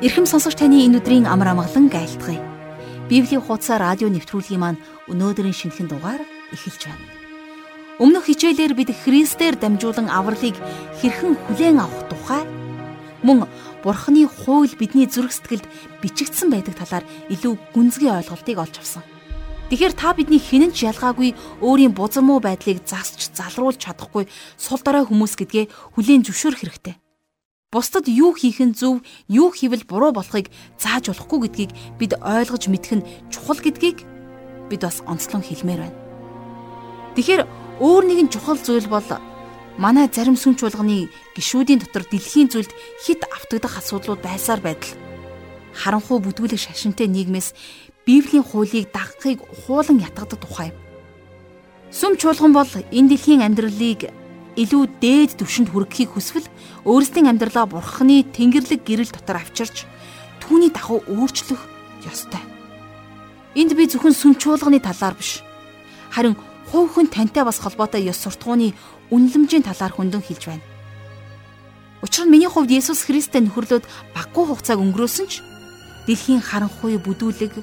Ирхэм сонсогч таны энэ өдрийн амар амгалан айлтгая. Библийн хуудас радио нэвтрүүлгийн маань өнөөдрийн шинэхэн дугаар эхэлж байна. Өмнөх хичээлээр бид Христээр дамжуулан авралыг хэрхэн хүлээн авах тухай мөн Бурхны хууль бидний зүрх сэтгэлд бичигдсэн байдаг талаар илүү гүнзгий ойлголтыг олж авсан. Тэгэхээр та бидний хинэн ч ялгаагүй өөрийн бузар муу байдлыг засч залруулж чадахгүй сул дорой хүмүүс гэдгээ хүлээн зөвшөөрөх хэрэгтэй. Бусдад юу хийх нь зөв, юу хийвэл буруу болохыг зааж болохгүй гэдгийг бид ойлгож мэдэх нь чухал гэдгийг бид бас онцлон хэлмээр байна. Тэгэхээр өөр нэгэн чухал зүйл бол манай зарим сүмч болгоны гişүүдийн дотор дэлхийн зүйлд хит автагдах асуудлууд байсаар байдал. Харанхуй бүдгүүлэг шашинтай нийгмээс Библийн хуулийг дагахыг хуулан ятгадаг тухай. Сүм чуулган бол энэ дэлхийн амьдралыг илүү дээд түвшинд хүрэхийг хүсвэл өөрсдийн амьдралаа бурхны тэнгэрлэг гэрэл дотор авчирч түүний дагуу өөрчлөх ёстой. Энд би зөвхөн сүмчуулганы талаар биш харин хувь хүн тантай бас холбоотой ёс суртахууны үнэлэмжийн талаар хөндөнд хэлж байна. Учир нь миний хувьд Есүс Христтэй нөхөрлөд баггүй хугацааг өнгөрөөсөн ч дэлхийн харанхуй бүдүүлэг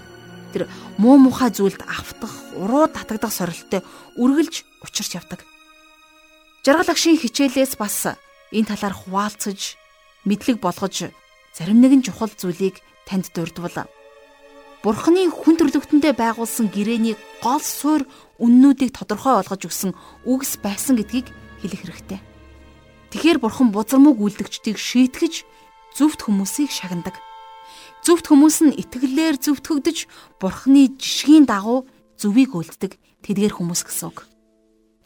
тэр муу мухай зүйлд автах, уруу татагдах сорилттой үргэлж учирч явдаг. Жаргал агшийн хичээлээс бас энэ талаар хуваалцаж, мэдлэг болгож зарим нэгэн чухал зүйлийг танд дурдвал Бурхны хүн төрлөختөндөө байгуулсан гэрээний гол суурь үннүүдийг тодорхой олгож өгсөн үгс байсан гэдгийг хэлэх хэрэгтэй. Тэгэхэр Бурхан бузармууг үлдэгчдийг шийтгэж зөвхт хүмүүсийг шагнадаг. Зөвхт хүмүүс нь итгэлээр зөвтгөгдөж Бурхны жишгийн дагуу зөвийг үлддэг тэдгээр хүмүүс гэсэн үг.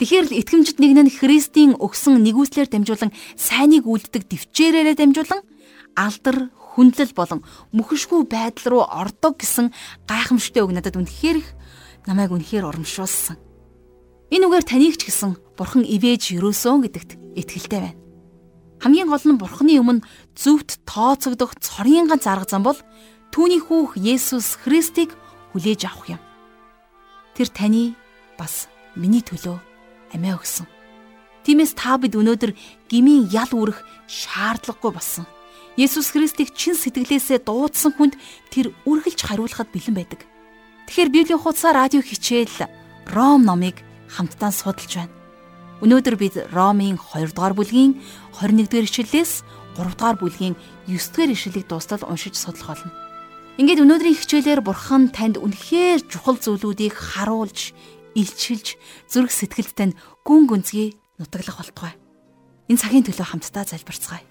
Тэгэхээр л итгэмжид нэгэн нь Христийн өгсөн нэгүслэр дамжуулан сайныг үлддэг төвчээрээрээ дамжуулан алдар хүндлэл болон мөхөшгүй байдал руу ордог гэсэн гайхамшигтай үг надад үнэхээр их намайг үнэхээр урамшуулсан. Энэ үгээр таныг ч гэсэн бурхан ивэж юрөөсөн гэдэгт итгэлтэй байна. Хамгийн гол нь бурханы өмнө зөвхт тооцогдох цорын ганц арга зам бол түүний хүүх Есүс Христийг хүлээж авах юм. Тэр таны бас миний төлөө амиа өгсөн. Тиймээс та бид өнөөдөр гмийн ял үрэх шаардлагагүй болсон. Есүс Христийг чин сэтгэлээсээ дуудсан хүнд тэр үргэлж хариулахад бэлэн байдаг. Тэгэхээр Библийн хуудасаар радио хичээл Ром номыг хамтдаа судалж байна. Өнөөдөр бид Ромын 2 дугаар бүлгийн 21 дугаар ишлэлээс 3 дугаар бүлгийн 9 дугаар ишлэлийг дуустал уншиж судлах болно. Ингээд өнөөдрийн хичээлээр Бурхан танд үнэхээр чухал зүйлүүдийг харуулж, илчилж зүрх сэтгэлд тань гүн гүнзгий нутаглах болтугай. Энэ цагийн төлөө хамтдаа залбирцгаая.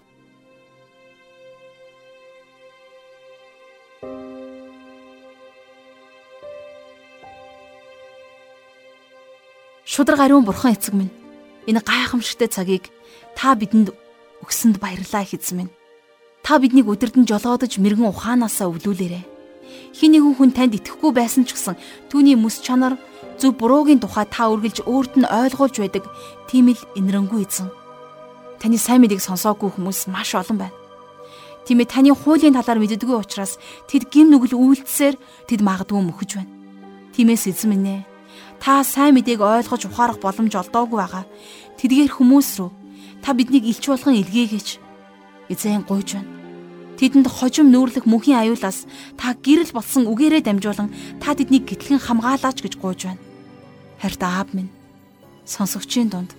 Шудраг ариун бурхан эцэг минь энэ гайхамшигтай цагийг та бидэнд өгсөнд баярлалаа хэзэн минь. Та биднийг өдөрдөн жолоодож мэрэгэн ухаанаасаа өвлүүлээрэ. Хин нэгэн хүн танд итгэхгүй байсан ч гэсэн түүний мэс чанар зөв буруугийн тухай та үргэлж өөрт нь ойлгуулж байдаг. Тийм л инрэнгүй эзэн. Таны сайн мэдээг сонсоогүй хүмүүс маш олон байна. Тийм ээ таны хуулийн талаар мэддэггүй учраас тэд гим нүгэл үйлдсээр тэд магадгүй мөхөж байна. Тиймээс эзэн минь ээ та сайн мэдээг ойлгож ухаарах боломж олдоогүй байгаа. Тэдгээр хүмүүс рүү та биднийг илч болгон илгээгээч. Эзэн гуйж байна. Тэдэнд хожим нүүрлэх мөнхийн аюулаас та гэрэл болсон үгээрээ дамжуулан та тэднийг гэтлэн хамгаалаач гэж гуйж байна. Харт аав минь сонсогчийн дунд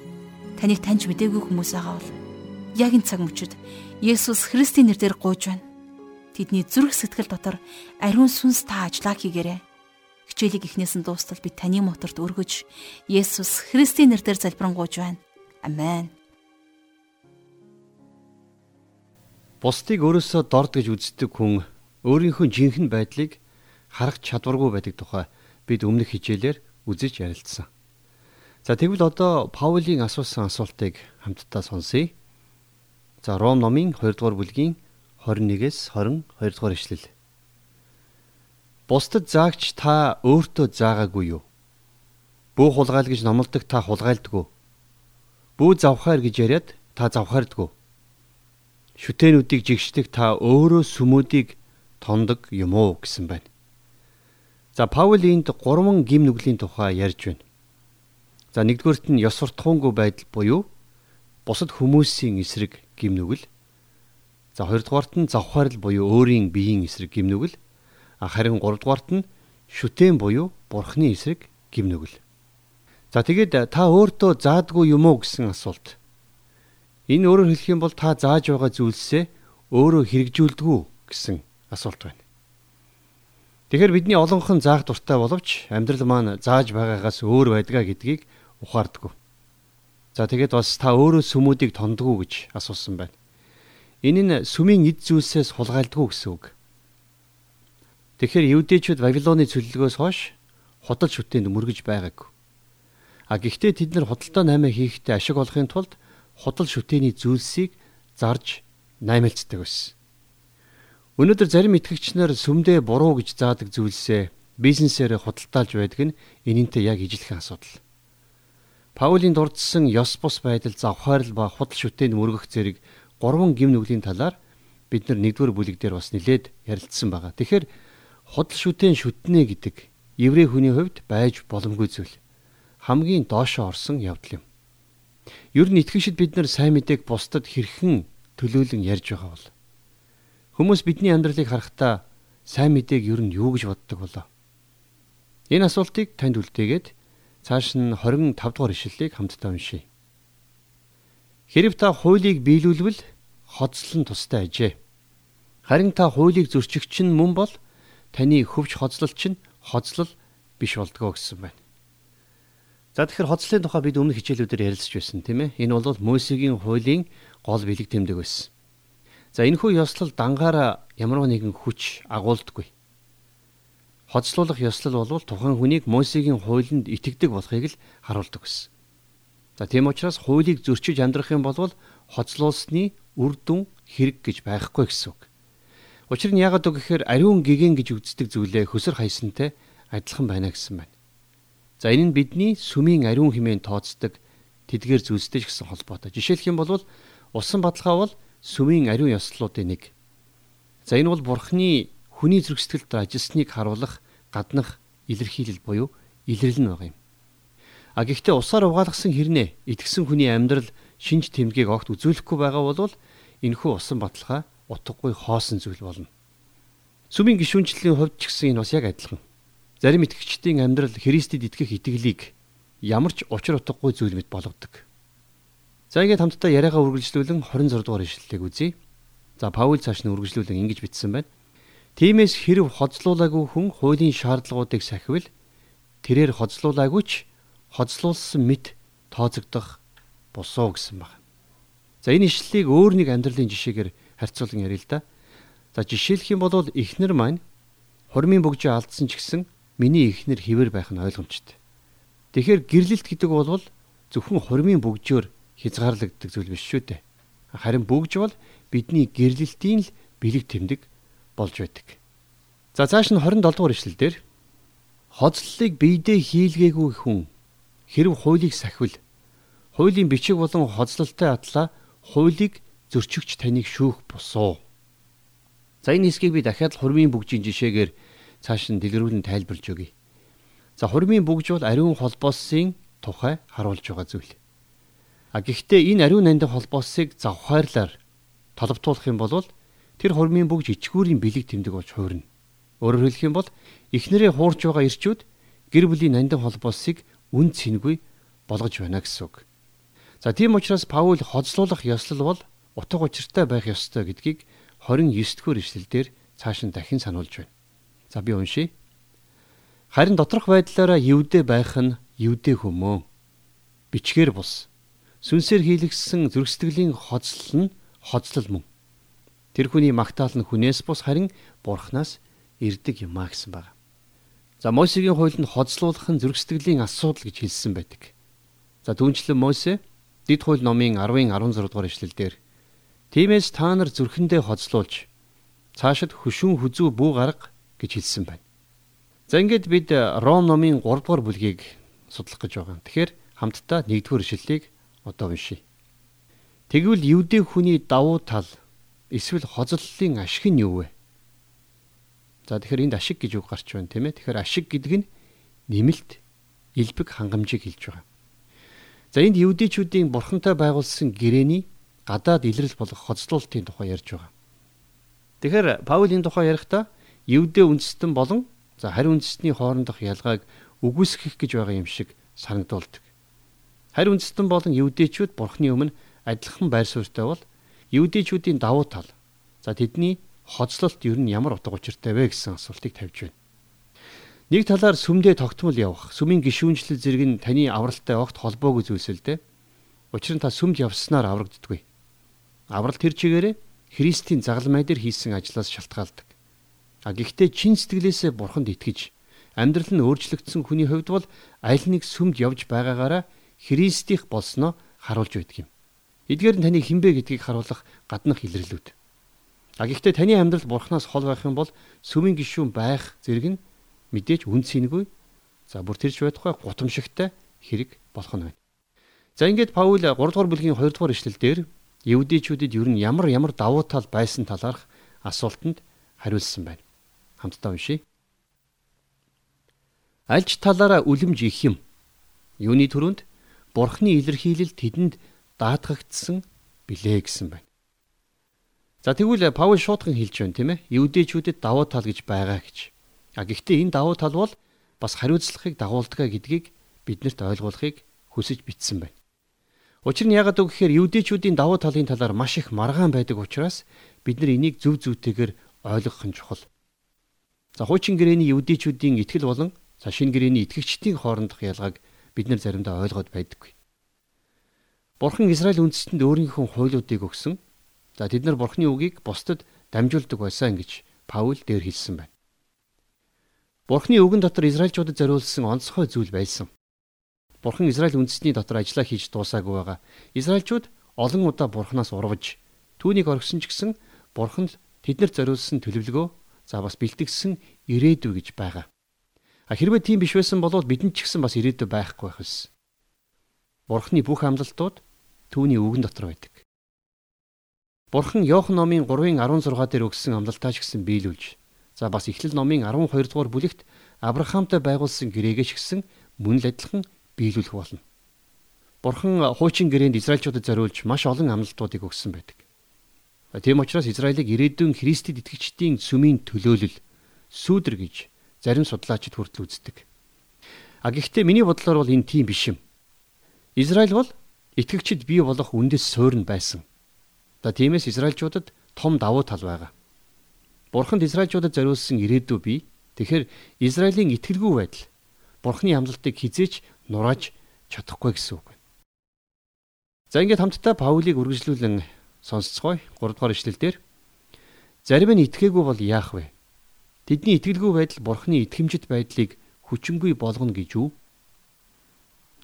таныг таньж мэдээгүй хүмүүс байгаа бол яг энэ цаг мөчид Есүс Христийн нэрээр гуйж байна. Тэдний зүрх сэтгэл дотор ариун сүнс та ажиллаа хийгээрэй. Хичээлийг эхнээс нь дуустал би таны моторт өргөж Есүс Христийн нэрээр залбирanгуйж байна. Амен. Бусдыг өөрөөсөө дорд гэж үздэг хүн өөрийнхөө жинхэнэ байдлыг харах чадваргүй байдаг тухай бид өмнөх хичээлээр үзэж ярилцсан. За тэгвэл одоо Паулийн асуусан асуултыг хамтдаа сонсъё. За Ром номын 2 дугаар бүлгийн 21-с 22 дугаар ишлэл. Бусдад заагч та өөртөө заагаагүй юу? Бүү хулгайл гэж номлодог та хулгайлдгүй. Бүү завхаар гэж яриад та завхаардгүй. Шүтэнүүдийг жигшдэг та өөрөө сүмүүдийг тондог юм уу гэсэн байна. За Паул энд гурван гим нүглийн тухай ярьж байна. За нэгдүгээрт нь ёс суртахуунгүй байдал буюу бусад хүмүүсийн эсрэг гим нүгэл. За хоёрдугаарт нь завхаарл буюу өөрийн биеийн эсрэг гимнүгэл харин гуравдугаарт нь шүтэн буюу бурхны эсрэг гимнүгэл. За тэгээд та өөртөө заадгүй юм уу гэсэн асуулт. Энэ өөрөөр хэлэх юм бол та зааж байгаа зүйлсээ өөрөө хэрэгжүүлдэггүй гэсэн асуулт байна. Тэгэхээр бидний олонх нь заах дуртай боловч амьдрал маань зааж байгаагаас өөр байдгаа гэдгийг ухаардаггүй. За тэгээд бас та өөрөө сүмүүдийг тондгоо гэж асуусан байна. Энэ нь сүмийн эд зүйлсээс хулгайлдаггүй гэсэн үг. Тэгэхээр евдээчүүд Вавилоны цөллөгөөс хойш худал шүтээнд мөргөж байгаагүй. А гэхдээ тэд нар худалдаа наймаа хийхдээ ашиг олохын тулд худал шүтээний зүйлсийг зарж наймаалцдаг байсан. Өнөөдөр зарим итгэгч нар сүмдээ буруу гэж заадаг зүйлсээ бизнесээр худалдаалж байдаг нь энэнтэй яг ижилхэн асуудал. Паулийн дурдсан ёс бус байдал завхаарл ба худал шүтээнд мөргөх зэрэг гурван гим нүглийн талаар бид нар нэгдүгээр бүлэг дээр бас нэлээд ярилцсан байгаа. Тэгэхээр худал шүтэн шүтнэ гэдэг еврей хүний хувьд байж боломгүй зүйл. Хамгийн доошоо орсон явдал юм. Ер нь итгэгчид бид нар сайн мэдээг бусдад хэрхэн төлөөлөн ярьж байгаа бол Хүмүүс бидний амьдралыг харахтаа сайн мэдээг ер нь юу гэж боддог болоо? Энэ асуултыг танд үлдээгээд цааш нь 25 дугаар ишлэлийг хамтдаа уншийе. Хэрв та хуулийг биелүүлвэл хоцлон тустай ажээ. Харин та хуулийг зөрчигч нь мөн бол таны хөвч хоцлолч нь хоцлол биш болдгоо гэсэн байна. За тэгэхээр хоцлын тухай бид өмнөх хичээлүүдээр ярилцж байсан тийм ээ. Энэ бол Мосегийн хуулийн гол бэлэг тэмдэг байсан. За энэхүү ёслол дангаараа ямар нэгэн хүч агуулдаггүй. Хоцлуулах ёслол бол тухайн хүнийг Мосегийн хуулинд итгэдэг болохыг л харуулдаг гэсэн. За тийм учраас хуулийг зөрчиж амьдрах юм бол хоцлуулсны үр дүн хэрэг гэж байхгүй гэсэн үг. Учир нь яагаад гэвэл ариун гэгэн гэж үздэг зүйлээ хөсөр хайсантай адилхан байна гэсэн байна. За энэ нь бидний сүмийн ариун хэмээн тооцдог тэдгээр зүйлстэй гэсэн холбоотой. Жишээлх юм бол усан баталгаа бол сүмийн ариун ёслолуудын нэг. За энэ бол бурхны хүний зүрх сэтгэлд ажилласныг харуулах гаднах илэрхийлэл буюу илрэл нь байгаа юм. А гэхдээ усаар угаалгасан хэрнээ итгэсэн хүний амьдрал шинж тэмдгийг огт үзүүлэхгүй байгаа бол энэхүү усан баталгаа утгагүй хоосон зүйл болно. Сүмийн гişүнчлийн хувьд ч гэсэн энэ бас яг адилхан. Зарим итгэгчдийн амьдрал Христэд итгэх итгэлийг ямар ч учир утгагүй зүйл мэт болгодог. За ингээд хамтдаа яриагаа үргэлжлүүлэн 26 дугаар ишлэлийг үзье. За Паул цааш нь үргэлжлүүлэн ингэж бичсэн байна. Тимээс хэрв хоцлуулаагүй хүн хуулийн шаардлагуудыг сахивал тэрээр хоцлуулаагүйч хоцлуулсан мэт тооцогдох босоо гэсэн байна. За энэ ишлэлийг өөр нэг амьдралын жишээгээр харьцуулан ярил л да. За жишээлх юм бол эхнэр маань хормын бөгжөө алдсан ч гэсэн миний эхнэр хിവэр байх нь ойлгомжтой. Тэгэхээр гэрлэлт гэдэг бол зөвхөн хормын бөгжөөр хязгаарлагддаг зүйл биш шүү дээ. Харин бүгж бол бидний гэрлэлтийн л бэлэг тэмдэг болж байдаг. За цааш нь 27 дугаар ишлэл дээр хоцлолыг биедээ хийлгээгүй хүн хэрв хуулийг сахивал хуулийн бичиг болон хоцлолтой атлаа хуулийг зөрчигч таныг шүүх босоо. За энэ хэсгийг би дахиад хурмын бүгжийн жишээгээр цааш нь дэлгэрүүлэн тайлбарлаж өгье. За хурмын бүгж бол ариун холбоосын тухай харуулж байгаа зүйл. А гэхдээ энэ ариун нандин холбоосыг завхаарлаар толбтуулах юм бол тэр хурмын бүгж ичгүүрийн бэлэг тэмдэг болж хуурна. Өөрөөр хэлэх юм бол эхнэрээ хуурж байгаа ирчүүд гэр бүлийн нандин холбоосыг үн цэнгүй болгож байна гэсэн үг. За тийм учраас Паул хоцлуулах ёслол бол утга учиртай байх ёстой гэдгийг 29 дэх эшлэлдэр цааш нь дахин сануулж байна. За би уншийе. Харин доторх байдлаараа евдээ байх нь евдээ хүмүүн. Бичгээр бус Сүнсээр хийлгсэн зөргсдглийн хоцлол нь хоцлол мөн. Тэр хүний магтаал нь хүнээс бус харин бурхнаас ирдэг юм а гэсэн байна. За Мосегийн хуулинд хоцлуулах нь зөргсдглийн асуудал гэж хэлсэн байдаг. За түүнчлэн Мосе Дид хууль номын 10-ын 16 дугаар эшлэлдэр Тиймээс та нар зүрхэндээ хоцлуулж цаашид хөшүүн хүзүү бүү гарга гэж хэлсэн байна. За ингээд бид Ром номын 3 дугаар бүлгийг судлах гэж байгаа. Тэгэхээр хамтдаа 1 дугаар ишлэлийг одоо уншийе. Тэгвэл евдээ хүний давуу тал эсвэл хозлолын ашиг нь юу вэ? За тэгэхээр энд ашиг гэж үг гарч байна тийм ээ. Тэгэхээр ашиг гэдэг нь нэмэлт элбэг хангамжийг хэлж байгаа. За энд евдээчүүдийн бурхантай байгуулсан гэрээний гадаад илрэл болох хоцлуултын тухай ярьж байгаа. Тэгэхээр Паул энэ тухай ярихдаа Евдээ үндэстэн болон за харин үндэстний хоорондох ялгааг үгүйсгэх гэж байгаа юм шиг санагдуулдаг. Харин үндэстэн болон евдээчүүд бурхны өмнө адилхан байр суурьтай бол евдээчүүдийн давуу тал за тэдний хоцлолт ер нь ямар утга учиртай вэ гэсэн асуултыг тавьж байна. Нэг талаар сүмдээ тогтмол явах, сүмийн гişүүнчлэл зэрэг нь таны авралтай огт холбоогүй зүйлс л дээ. Учир нь та сүмд явснаар аврагддаггүй. Аврал тэр чигээрээ Христийн загалмай дээр хийсэн ажлаас шалтгаалдаг. А гэхдээ чин сэтгэлээсээ бурханд итгэж амьдрал нь өөрчлөгдсөн хүний хувьд бол аль нэг сүмд явж байгаагаараа Христийнх болсноо харуулж байдаг юм. Эдгээр нь таны хинбэ гэдгийг харуулах гаднах илэрлүүд. А гэхдээ таны амьдрал бурхнаас хол байх юм бол сүмийн гишүүн байх зэрэг нь мэдээж үн цэнгүй за бүр тэрч байдахгүй гутамшигтай хэрэг болох нь байна. За ингээд Паул 3 дугаар бүлгийн 2 дугаар ишлэл дээр евдээчүүдэд ер нь ямар ямар давуу тал байсан талаарх асуултанд хариулсан байна хамтдаа уншийе. Альж талаараа үлэмж их юм. Юуны төрөнд Бурхны илэрхийлэл тэдэнд даатгагдсан билээ гэсэн байна. За тэгвэл Паул шуудхан хэлж байна тийм ээ. Евдээчүүдэд давуу тал гэж байгаа гэж. А гэхдээ энэ давуу тал бол бас хариуцлагыг дагуулдаг гэдгийг биднэрт ойлгуулахыг хүсэж бичсэн байна. Учир нь яагаад гэвэл евдээчүүдийн давуу талын талаар маш их маргаан байдаг учраас бид нар энийг зөв зөвтэйгээр ойлгох нь чухал. За хуучин гэрээний евдээчүүдийн итгэл болон за шинэ гэрээний итгэгчдийн хоорондох ялгааг бид нар заримдаа ойлгоод байдаггүй. Бурхан Израиль үндэстэнд өөрийнхөө хуйлуудыг өгсөн. За тэд нар Бурханы үгийг бусдад дамжуулдаг байсан гэж Паул дээр хэлсэн байна. Бурханы үгэн дотор Израильчуудад зориулсан онцгой зүйл байсан. Бурхан Израиль үндэстний дотор ажиллаа хийж дуусаагүй байгаа. Израильчууд олон удаа Бурханаас урвж түүнийг оргисон ч гэсэн Бурханд тэднэрт зориулсан төлөвлөгөө За бас бэлтгэсэн ирээдүй гэж байгаа. А хэрвээ тийм биш байсан бол бидэнд ч гэсэн бас ирээдүй байхгүй байх байсан. Бурхны бүх амлалтууд түүний үгэн дотор байдаг. Бурхан Иохан номын 3-ын 16 дээр өгсөн амлалтаа ч гэсэн биелүүлж, за бас Эхлэл номын 12 дугаар бүлэгт Авраамтай байгуулсан гэрээгээ ч гэсэн мөн л адилхан биелүүлэх болно. Бурхан хуучин гэрээнд Израильчуудад зориулж маш олон амлалтуудыг өгсөн байдаг. Тийм учраас Израилийг ирээдүйн Христэд итгэгчдийн сүмийн төлөөлөл сүүдэр гэж зарим судлаачид хүртэл үздэг. А гэхдээ миний бодлоор бол энэ тийм биш юм. Израиль бол итгэгчид бий болох үндэс суурь байсан. За тиймээс Израильчуудад том давуу тал байгаа. Бурханд Израильчуудад зориулсан ирээдүй бий. Тэгэхээр Израилийн итгэлгүй байдал Бурхны амлалтыг хизээч нурааж чадахгүй гэсэн үг. За ингээд хамтдаа Паулийг үргэлжлүүлэн сонсцгоё. 3 дугаар ишлэлдэр зарим нь итгээгүй бол яах вэ? Тэдний итгэлгүй байдал бурхны итгэмжит байдлыг хүчингүй болгоно гэж үү?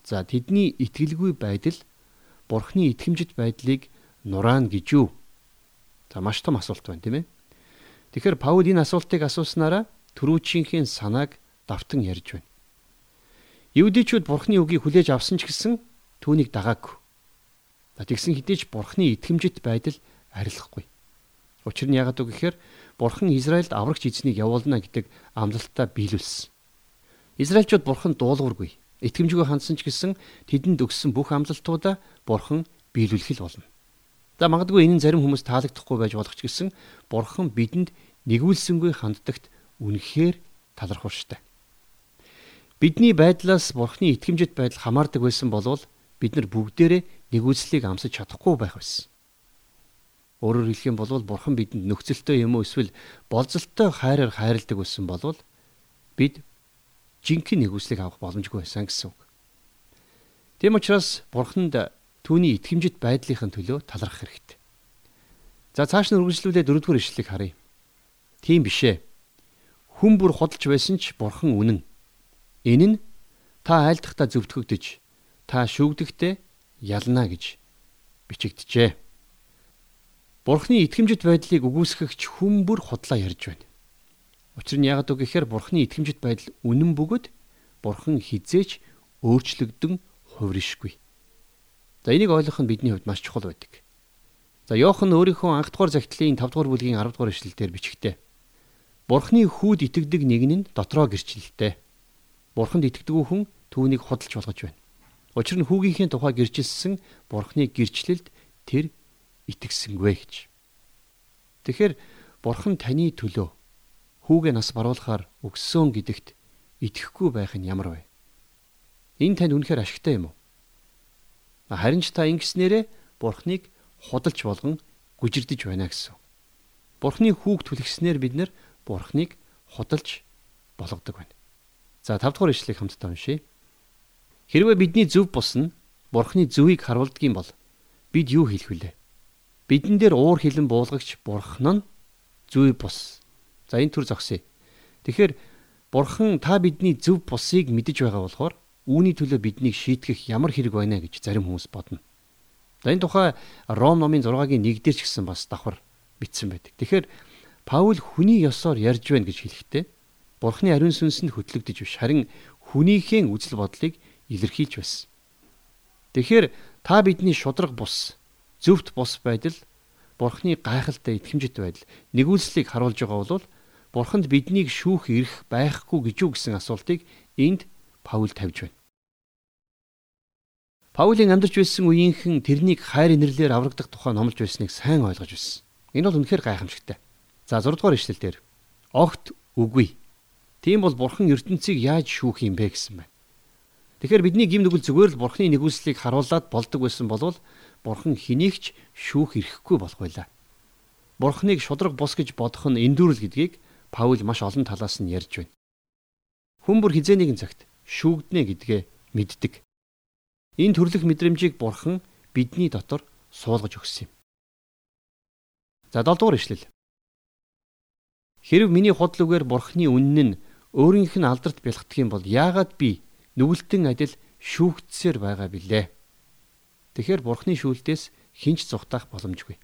За тэдний итгэлгүй байдал бурхны итгэмжит байдлыг нураана гэж юу? За маш том асуулт байна тийм ээ. Тэгэхээр Паул энэ асуултыг асууснараа төрүүчийнхээ санааг давтан ярьж байна. Евдичүүд бурхны үгийг хүлээж авсан ч гэсэн түүнийг дагаагүй. Тэгсэн хэдий ч бурхны итгэмжит байдал арилахгүй. Учир нь яагаад вэ гэхээр бурхан Израильд аврагч эзнийг явуулна гэдэг амлалтаа биелүүлсэн. Израильчууд бурханд дуулуургүй. Итгэмжгүй хандсан ч гэсэн тэдэнд өгсөн бүх амлалтуудаа бурхан биелүүлэх л болно. За магадгүй энэ зарим хүмүүс таалагдахгүй байж болох ч гэсэн бурхан бидэнд нэгүүлсэнгүй ханддагт үнэхээр талархууштай. Бидний байдлаас бурхны итгэмжит байдал хамаардаг байсан болвол бид нар бүгдээрээ нэгүслийг амсаж чадахгүй байх байсан. Өөрөөр хэлэх юм бол бурхан бидэнд нөхцөлтэй юм уу эсвэл болцолтой хайраар хайрладаг байсан бол бид жинхэнэ нэгүслийг авах боломжгүй байсан гэсэн үг. Тийм учраас бурханд түүний итгэмжит байдлынхын төлөө талархах хэрэгтэй. За цааш нь үргэлжлүүлээ дөрөвдүгээр ишлэлийг харъя. Тийм биш ээ. Хүн бүр худалж байсан ч бурхан үнэн. Энэ нь та айлдахдаа зөвтгөгдөж, та шүүгдэхдээ ялна гэж бичигджээ. Бурхны итгэмжит байдлыг үгүйсгэгч хүн бүр худлаа ярьж байна. Учир нь яагаад вэ гэхээр Бурхны итгэмжит байдал үнэн бөгөөд Бурхан хизээч өөрчлөгдөн хувиршгүй. За энийг ойлгох нь бидний хувьд маш чухал байдаг. За Йохан өөрийнхөө анх дугаар загтлын 5 дугаар бүлгийн 10 дугаар ишлэлдэр бичгтээ. Бурхны хүүд итгэдэг нэг нь дотроо гэрчлэлтэй. Бурханд итгэдэггүй хүн түүнийг худалж болгож байна. Учир нь хүүгийнхээ тухай гэрчилсэн бурхны гэрчлэлд тэр итгэсэнгүй гэж. Тэгэхээр Бурхан таны төлөө хүүгээ нас баруулахаар өгсөн гэдэгт итгэхгүй байх нь ямар вэ? Энэ танд үнэхээр ашигтай юм уу? Харин ч та ингэснээрээ Бурханыг худалч болгон гүжирдэж байна гэсэн. Бурхны хүүг түлхснээр бид нэр Бурхныг худалж болгодог байна. За 5 дугаар ишлэгийг хамтдаа уншийе. Хэрвээ бидний зөв бус нь Бурхны зөвийг харуулдгийн бол бид юу хийх вүлээ? Бидэн дээр уур хилэн буулгагч Бурхан нь зөв бус. За энэ төр зогсъё. Тэгэхээр Бурхан та бидний зөв бусыг мэдэж байгаа болохоор үүний төлөө биднийг шийтгэх ямар хэрэг байна гэж зарим хүмүүс бодно. За энэ тухай Ром номын 6-гийн 1-дэр ч гэсэн бас давхар бичсэн байдаг. Тэгэхээр Паул хүний ёсоор ярьж байна гэж хэлэхдээ Бурхны ариун сүнсэнд хөтлөгдөж биш харин хүнийхээ үзэл бодлыг илэрхийлж байсан. Тэгэхээр та бидний шудраг бус зөвхт бус байдал Бурхны гайхалтай итгэмжит байдал нэгүүлслийг харуулж байгаа бол Бурханд биднийг шүүх эрх байхгүй гэж юу гэсэн асуултыг энд Паул тавьж байна. Паулийн амьдарч байсан үеийнхэн тэрнийг хайр инэрлэр аврагдах тухай номлож байсныг сайн ойлгож байсан. Энэ бол үнэхээр гайхамшигтай. За 6 дугаар ишлэл дээр огт үгүй. Тийм бол Бурхан ертөнцийг яаж шүүх юм бэ гэсэн байна. Тэгэхээр бидний гим нүгэл зүгээр л бурхны нэгүслийг харуулад болдог байсан болвол бурхан хэнийгч шүүх эрхгүй болох байлаа. Бурхныг шудраг бус гэж бодох нь эндүрэл гэдгийг Паул маш олон талаас нь ярьж байна. Хүн бүр хизээ нэгэн цагт шүүгднэ гэдгээ мэддэг. Энэ төрлөх мэдрэмжийг бурхан бидний дотор суулгаж өгсөн юм. За 7 дугаар ишлэл. Хэрв миний худал үгээр бурхны үнэн нь өөрийнх нь алдарт бэлгдэх юм бол яагаад би нүгэлтэн адил шүүгдсээр байгаа билээ. Тэгэхээр бурхны шүүлтээс хинч зүхтах боломжгүй.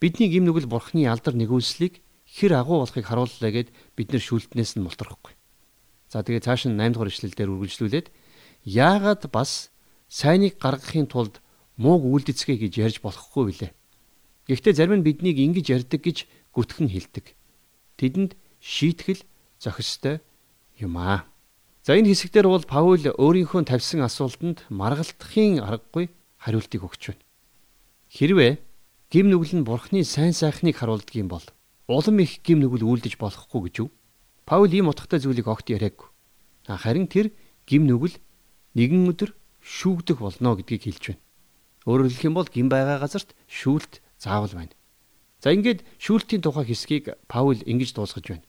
Бидний гим нүгэл бурхны алдар нэгүүлслийг хэр агуу болохыг харууллаа гэд бид нэр шүүлтнээс нь мултрахгүй. За тэгээ цааш нь 8 дугаар ишлэлдэр үргэлжлүүлээд яагаад бас сайныг гаргахын тулд мууг үлдэцгээ гэж ярьж болохгүй билээ. Гэхдээ зарим нь биднийг ингэж ярьдаг гэж гүтхэн хэлдэг. Тэдэнд шийтгэл зохистой юм аа. За энэ хэсэгдэр бол Паул өөрийнхөө тавьсан асуултанд маргалтахын аргагүй хариултыг өгч байна. Хэрвээ гим нүгэл нь бурхны сайн сайхныг харуулдаг юм бол улам их гим нүгэл үлдэж болохгүй гэж юу? Паул ийм утгатай зүйлийг огт яриаггүй. Харин тэр гим нүгэл нэгэн өдөр шүүгдэх болно гэдгийг хэлж байна. Өөрөөр хэлэх юм бол гим байгаа газарт шүүлт заавал байна. За ингээд шүүлтийн тухай хэсгийг Паул ингэж дуусгаж байна.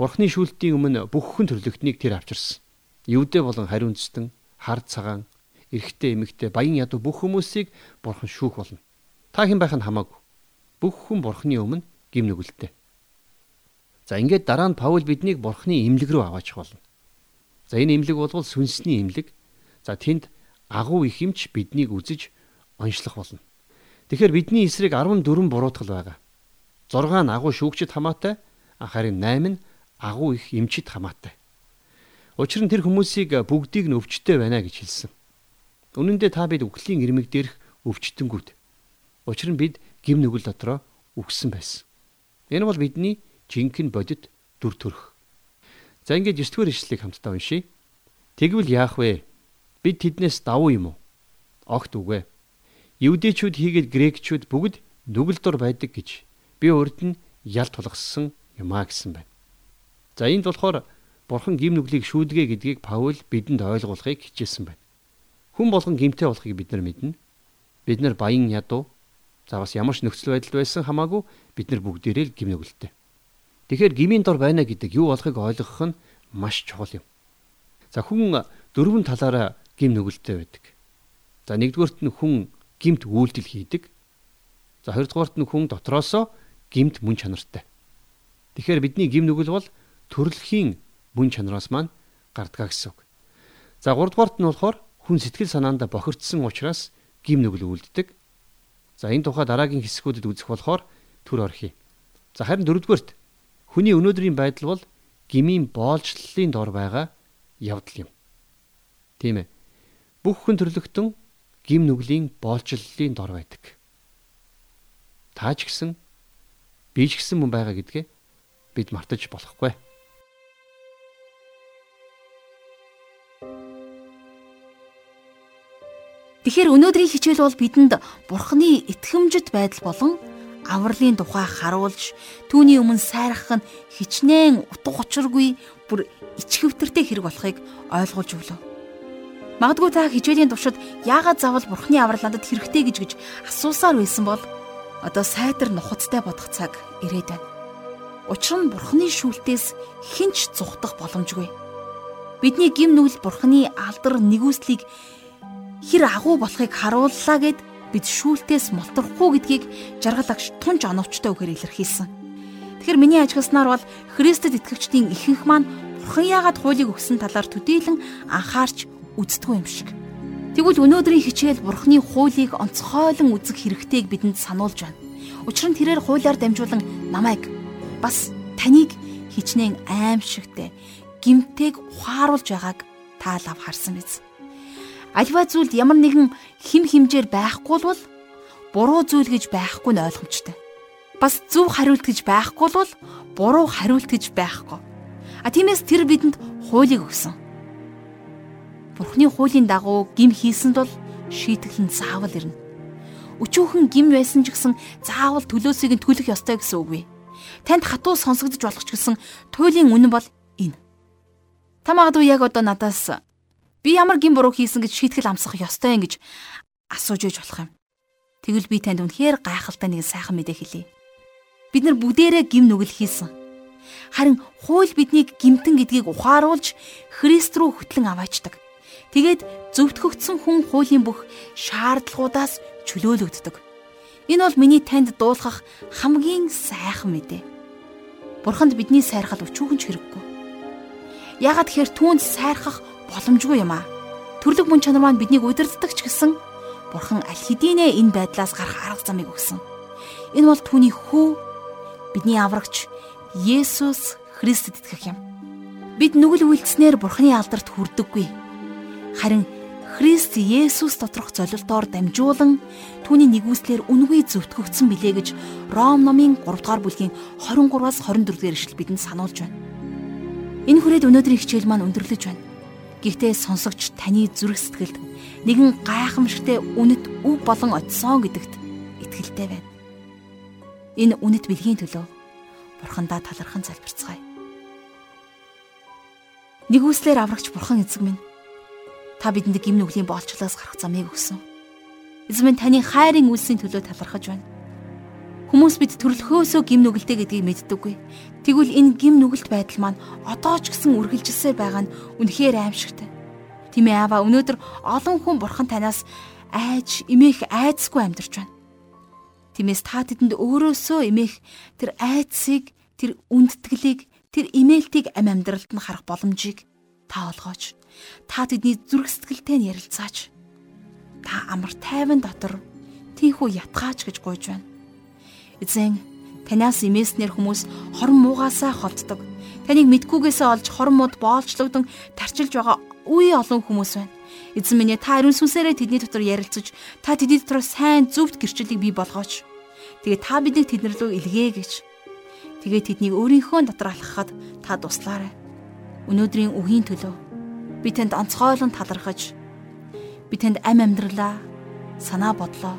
Бурхны шүүлтийн өмнө бүх хүн төрлөختнийг тэр авчирсан. Евдээ болон хариу үндэстэн, хар цагаан, эрэгтэй эмэгтэй, баян ядуу бүх хүмүүсийг бурхан шүүх болно. Та хэн байх нь хамаагүй. Бүх хүн бурханы өмнө гим нүгэлтэй. За ингээд дараа нь Паул биднийг бурханы имлэг рүү аваачих болно. За энэ имлэг бол сүнсний имлэг. За тэнд агуу их юмч биднийг үзэж онцлох болно. Тэгэхээр бидний эсрэг 14 буруутгал байгаа. 6 нь агуу шүүгчд хамаатай, харин 8 нь агуу их эмчид хамаатай. Учир нь тэр хүмүүсийг бүгдийг нь өвчтөй байна гэж хэлсэн. Үнэн дээр та бид үхлийн ирмэг дээрх өвчтөнгүүд. Учир нь бид гим нүгэл дотроо үхсэн байсан. Энэ бол бидний жинхэнэ бодит дүр төрх. За ингээд 9 дугаар ишлэлийг хамтдаа уншийе. Тэгвэл яах вэ? Бид тэднээс давуу юм уу? Огт үгүй. Евдээчүүд хийгээд грекчүүд бүгд нүгэл дор байдаг гэж би урд нь ялт тулгассан юм а гэсэн байна. За энд болохоор Бурхан гим нүглийг шүүдгэ гэдгийг Паул бидэнд ойлгуулахыг хичээсэн байна. Хүн болгон гимтэй болохыг бид нар мэднэ. Бид нар баян ядуу за бас ямар ч нөхцөл байдал байсан хамаагүй бид нар бүгдээрээ л гим нүгэлтэй. Тэгэхээр гмийн дор байна гэдэг юу болохыг ойлгох нь маш чухал юм. За хүн дөрвөн талаараа гим нүгэлтэй байдаг. За нэгдүгээрт нь хүн гимт үйлдэл хийдэг. За хоёрдугаарт нь хүн дотроосоо гимт мөн чанартай. Тэгэхээр бидний гим нүгэл бол төрөлхийн мөн чанараас маань гардгаа гэсэн үг. За 3 дугаарт нь болохоор хүн сэтгэл санаанд бохирдсан учраас гим нүгэл үлддэг. За энэ тухай дараагийн хэсгүүдэд үзэх болохоор төр орхий. За харин дөрөвдүгээрт хүний өнөөдрийн байдал бол гмийн боолчлолын дор байгаа явдал юм. Тийм ээ. Бүх хүн төрлөختөн гим нүглийн боолчлолын дор байдаг. Та ч гэсэн би ч гэсэн мөн байгаа гэдгээ бид мартаж болохгүй. Тэгэхээр өнөөдрийн хичээл бол бидэнд Бурхны итгэмжит байдал болон авралын тухай харуулж түүний өмнө сайрах нь хичнээн утга учиргүй бүр ичхэвтэртэй хэрэг болохыг ойлгуулж өглөө. Магадгүй та хичээлийн туршид яагаад заавал бурхны аврал надад хэрэгтэй гэж гэж асуусаар байсан бол одоо сайтар нухацтай бодох цаг ирээд байна. Учир нь бурхны шүүлтээс хинч зүхтах боломжгүй. Бидний гим нүгэл бурхны алдар нэгүслийг хэр агуу болохыг харууллаа гэд бид шүүлтээс молторхгүй гэдгийг жаргалагч тунж оновчтой үгээр илэрхийлсэн. Тэгэхээр миний ажигласнаар бол Христэд итгэгчдийн ихэнх маань Бурхан яагаад хуулийг өгсөн талаар төдийлөн анхаарч үздэггүй юм шиг. Тэгвэл өнөөдрийн хичээл Бурханы хуулийг онцгойлон үзэх хэрэгтэйг бидэнд сануулж байна. Учир нь тэрээр хуулиар дамжуулан намайг бас таныг хичнээн аимшигтэй гимтэйг ухааруулж байгааг та лав харсан биз. Альва зүйлд ямар нэгэн хим химжээр байхгүй бол буруу зүйл гэж байхгүй нь ойлгомжтой. Бас зөв хариулт гэж байхгүй бол буруу хариулт гэж байхгүй. А тиймээс тэр бидэнд хуулийг өгсөн. Бурхны хуулийн дагуу гим хийсэнд бол шийтгэл нь заавал ирнэ. Өчүүхэн гим байсан ч гэсэн заавал төлөөсийг нь төлөх ёстой гэсэн үг вэ? Танд хатуу сонсогдож болох ч гэсэн туйлын үнэн бол энэ. Та магадгүй яг одоо надаас би ямар гин буруу хийсэн гэж шийтгэл амсах ёстой юм гэж асууж иж болох юм. Тэгвэл би танд үнэхээр гайхалтай нэг сайхан мэдээ хэлье. Бид нар бүгдээрээ гим нүгэл хийсэн. Харин хууль биднийг гимтэн гэдгийг ухааруулж Христ рүү хөтлөн аваачдаг. Тэгээд зөвтгөгдсөн хүн хуулийн бүх шаардлагуудаас чөлөөлөгддөг. Энэ бол миний танд дуулгах хамгийн сайхан мэдээ. Бурханд бидний сайрхал өчүүхэн ч хэрэггүй. Ягаад тэгэхээр түүнд сайрхах боломжгүй юм аа. Төрлөг мөн чанар маань биднийг удирддаг ч гэсэн Бурхан аль хэдийнэ энэ байдлаас гарах арга замыг өгсөн. Энэ бол түүний хүү бидний аврагч Есүс Христэд итгэх юм. Бид нүгэл үйлдэснээр Бурханы алдарт хүрдэггүй. Харин Христ Есүс доторх золилтоор дамжуулан түүний нэгүслэр үнгүй зөвтгөгдсөн билээ гэж Ром номын 3 дугаар бүлгийн 23-аас 24 дэх эшлэл бидэнд сануулж байна. Энэ хүрээд өнөөдрийн хичээл маань өндөрлөж байна. Гэхдээ сонсогч таны зүрх сэтгэлд нэгэн гайхамшигтай үнэт өв болон очисон гэдэгт итгэлтэй байна. Энэ үнэт бэлгийн төлөө бурхандаа талархан залбирцгаая. Нэг үслэр аврагч бурхан эзэг минь та бидэнд гим нүглийн боолчлоос гарах замыг өгсөн. Эзэн минь таны хайрын үлсийн төлөө талархаж байна. Хүмүүс бид төрлөхөөсөө гим нүгэлтэй гэдгийг мэддэггүй. Тэгвэл энэ гим нүгэлт байдал маань одоо ч гэсэн үргэлжилсээр байгаа нь үнэхээр аимшигтай. Тийм ээ аава өнөөдөр олон хүн бурхан танаас айж эмээх айцгүй амьдарч байна. Тиймээс та тэдэнд өөрөөсөө эмээх тэр айцыг, тэр үндтгэлийг, тэр имэйлтийг ам амьдралд нь харах боломжийг та олгооч. Та тэдний зүрх сэтгэлтэй нь ярилцаач. Та амар тайван дотор тийхүү ятгаач гэж гуйж байна. Эзэн танаас имээснээр хүмүүс хорон муугасаа холддог. Таныг мэдгүйгээсээ олж хорон мууд боолчлогдсон тарчилж байгаа үе олон хүмүүс байна. Эзэн минь та ариун сүнсээрээ тэдний дотор ярилцаж, та тэдний дотор сайн зөвхт гэрчлэлийг бий болгооч. Тэгээ та биднийг тэднэр рүү илгээ гэж. Тэгээ тэднийг өөрийнхөө дотор алхахад та туслаарай. Өнөөдрийн үгийн төлөө би танд онцгойлон талархаж би танд ам амьдралаа санаа бодлоо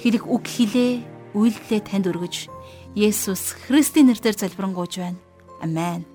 хэрэг үг хэлээ үйлдэлээ танд өргөж Есүс Христийн нэрээр залбирanгуйж байна. Амен.